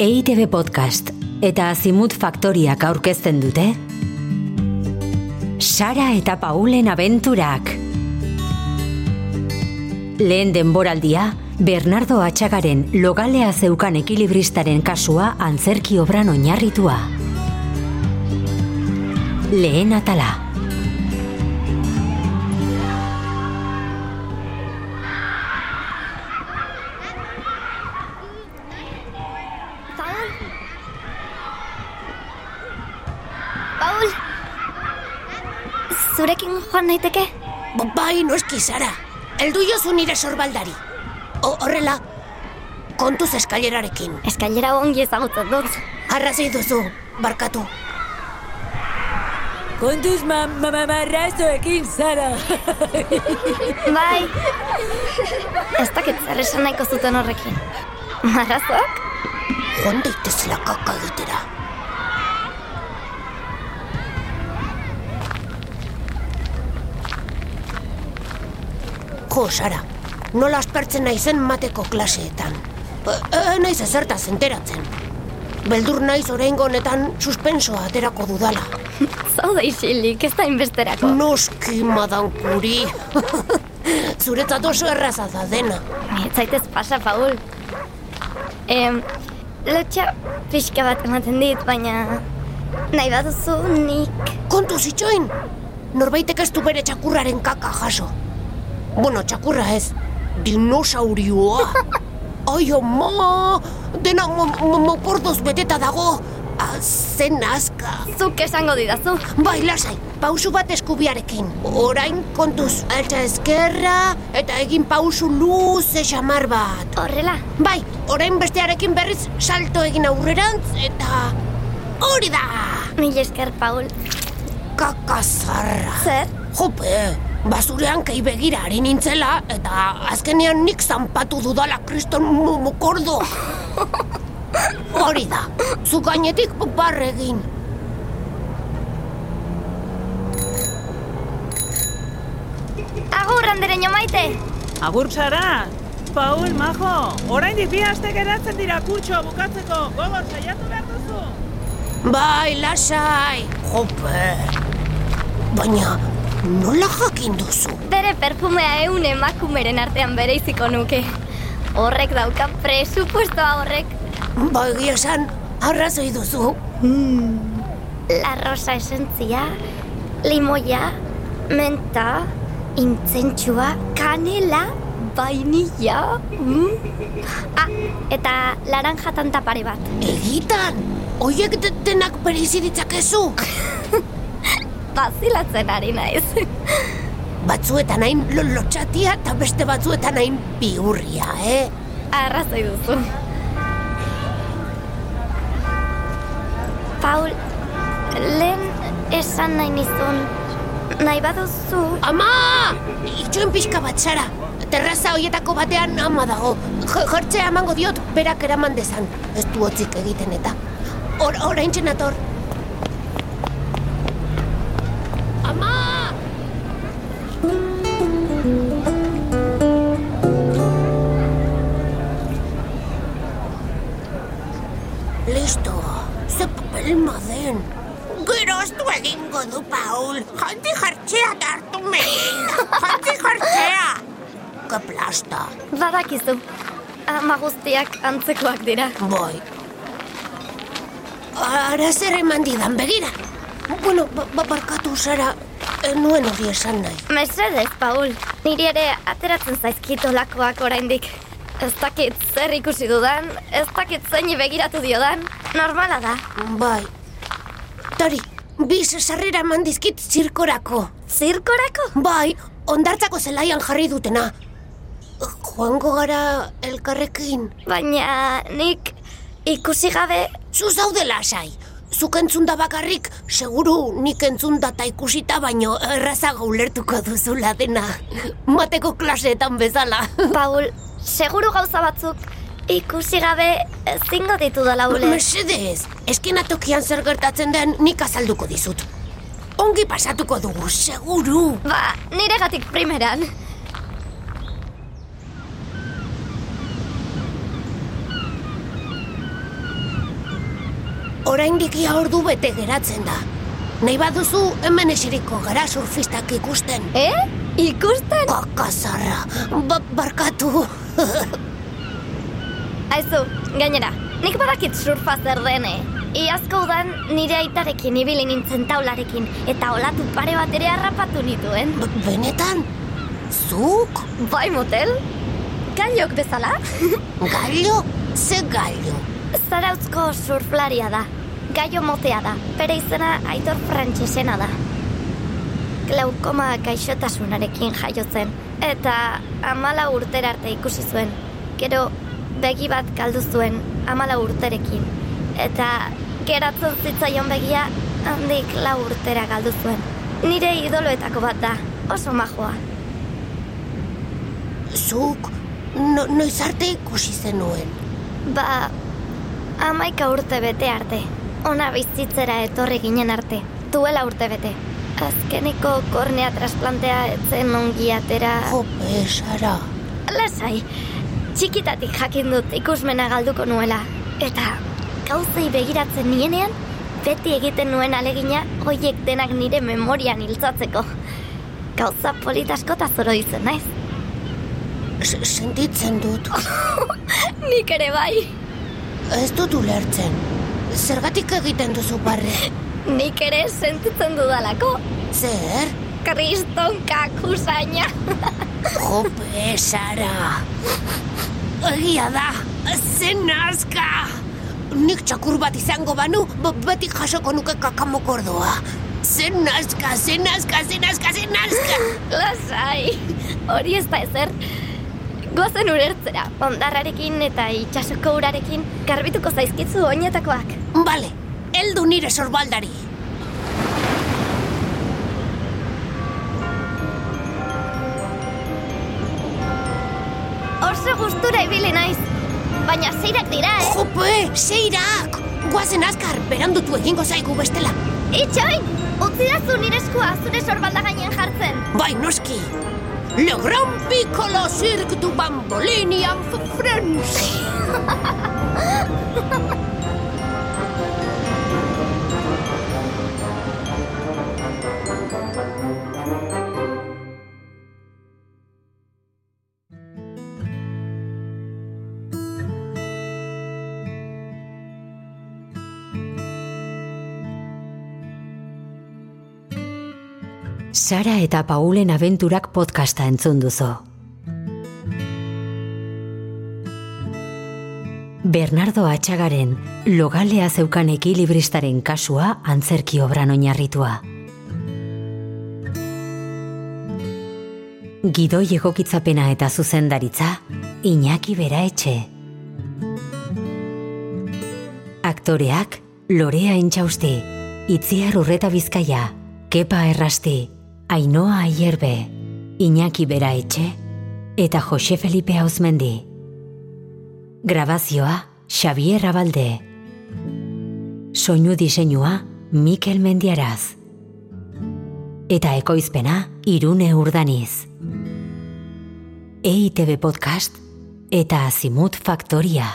EITB Podcast eta Azimut Faktoriak aurkezten dute Sara eta Paulen abenturak Lehen denboraldia, Bernardo Atxagaren logalea zeukan ekilibristaren kasua antzerki obran oinarritua. Lehen atala. Zurekin joan naiteke? Ba- Bai, noski, Sara. Eldu jozu nire sorbaldari. O, horrela, kontuz eskailerarekin. Eskailera ongi ezagutzen dut. Arrazoi duzu, barkatu. Kontuz ma, ma, ma, marrazoekin, Sara. Bai. Ez dakit zer esan nahiko zuten horrekin. Marrazoak? Joan daitezela kaka egitera. Jo, Sara, nola aspertzen naizen mateko klaseetan. E, e, naiz ezertaz enteratzen. Beldur naiz oraingo honetan suspensoa aterako dudala. Zaude isilik, ez da inbesterako. Noski, madan kuri. Zuretzat oso erraza da dena. Ez zaitez pasa, Paul. Em, lotxa pixka bat ematen dit, baina nahi baduzu nik... Kontu zitxoin, norbaitek ez du bere txakurraren kaka jaso. Bueno, txakurra ez, dinosaurioa. Ai, ama, dena mo- mo- mopordoz beteta dago. Ah, Zen aska. Zuk esango didazu. Bai, lasai, pausu bat eskubiarekin. Orain kontuz, altza eskerra, eta egin pausu luze xamar bat. Horrela, Bai, orain bestearekin berriz salto egin aurrerantz, eta... Hori da! mil esker, Paul. Kakazarra. Zer? Jope, basurean kei begira ari nintzela, eta azkenean nik zanpatu dudala kriston mu- mukordo. Hori da, zu gainetik barre egin. Agur, andereño maite! Agur, Sara. Paul, majo, orain bi aste geratzen dira kurtsoa bukatzeko. Gogor, saiatu behar duzu. Bai, lasai, jope. Baina, nola jakin duzu? Bere perfumea eun emakumeren artean bere iziko nuke. Horrek dauka presupuestoa horrek. Ba, egia esan, arrazoi duzu. La rosa esentzia, limoia, menta, intzentsua, kanela, vainilla. Mm. Ah, eta laranja tanta pare bat. Egitan, oiek de- denak bereizi ditzakezu. Bazilatzen ari naiz. Batzuetan hain lo- lotxatia eta beste batzuetan hain bihurria, eh? Arrazoi duzu. Paul, lehen esan nahi nizun, nahi baduzu, Ama! Itxoen pixka bat, Sara. Terraza hoietako batean ama dago. Jortzea emango diot, berak eraman dezan. Ez du hotzik egiten eta. Or, orain txenator. Papel maden. Geroztu egingo du, Paul. Janti jartxea hartu merinda. Janti jartxea. Ke plasta. badakizu. Ama guztiak antzekoak dira. Bai. Ara zer eman didan, begira. Bueno, ba, ba- barkatu zara, ez nuen hori esan nahi. Mesedez, Paul. Niri ere ateratzen zaizkit olakoak oraindik. Ez dakit zer ikusi dudan, ez dakit zeini begiratu diodan. Normala da. Bai. Tori, bi sarrera eman dizkit zirkorako. Zirkorako? Bai, ondartzako zelaian jarri dutena. Joango gara elkarrekin. Baina nik ikusi gabe Zu zaude lasai. Zuk entzun da bakarrik, seguru nik entzun data ikusita baino errazago ulertuko duzula dena. Mateko klaseetan bezala. Paul, seguru gauza batzuk ikusi gabe ezingo ditu dala ule. Mesedez, eskenatokian zer gertatzen den nik azalduko dizut. Ongi pasatuko dugu, seguru. Ba, niregatik primeran. oraindik ia ordu bete geratzen da. Nahi baduzu hemen eseriko gara surfistak ikusten. Eh? Ikusten? Kakazarra, ba barkatu. Aizu, gainera, nik badakit surfa zer dene. Iazko udan nire aitarekin ibili nintzen taularekin, eta olatu pare bat ere harrapatu nituen. B benetan? Zuk? Bai motel? Gailok bezala? Gallo? Ze gallo? Zarautzko surflaria da. Gaio motea da. Bere izena Aitor Frantsesena da. Glaukoma gaixotasunarekin jaio zen. Eta amala urtera arte ikusi zuen. Gero begi bat galdu zuen amala urterekin. Eta geratzen zitzaion begia handik lau urtera galdu zuen. Nire idoloetako bat da. Oso majoa. Zuk no, noiz arte ikusi zenuen. Ba, amaika urte bete arte. Ona bizitzera etorri ginen arte. Duela urte bete. Azkeniko kornea trasplantea etzen ongi atera... Jope, Sara. Lasai, txikitatik jakin dut ikusmena galduko nuela. Eta gauzei begiratzen nienean, beti egiten nuen alegina hoiek denak nire memorian hiltzatzeko. Gauza politasko eta zoro izen naiz. S sentitzen dut. Nik ere bai. Ez dut ulertzen. Zergatik egiten duzu barre? Nik ere sentitzen dudalako. Zer? Kriston kakusaina. Jope, Sara. Egia da, zen nazka. Nik txakur bat izango banu, beti jasoko nuke kakamokordoa. Zen nazka, zen nazka, zen nazka, zen nazka. Lasai, hori ez da ezer. Gozen urertzera, ondarrarekin eta itxasoko urarekin garbituko zaizkitzu oinetakoak. Bale, heldu nire sorbaldari. Oso gustura ibili naiz, baina zeirak dira, eh? Jope, seirak! Guazen azkar, berandutu egingo zaigu bestela. Itxoin, utzidazu nire eskua zure sorbalda gainean jartzen. Bai, noski. Le Gran Piccolo Cirque du Bambolini and Friends. Sara eta Paulen abenturak podcasta entzun duzu. Bernardo Atxagaren logalea zeukan ekilibristaren kasua antzerki obran oinarritua. Gidoi egokitzapena eta zuzendaritza, Iñaki Bera Etxe. Aktoreak, Lorea Intxausti, Itziar Urreta Bizkaia, Kepa Errasti, Ainoa Aierbe, Iñaki Bera Etxe, eta Jose Felipe Hauzmendi. Grabazioa, Xavier Abalde. Soinu diseinua, Mikel Mendiaraz. Eta ekoizpena, Irune Urdaniz. EITB Podcast eta Azimut Faktoria.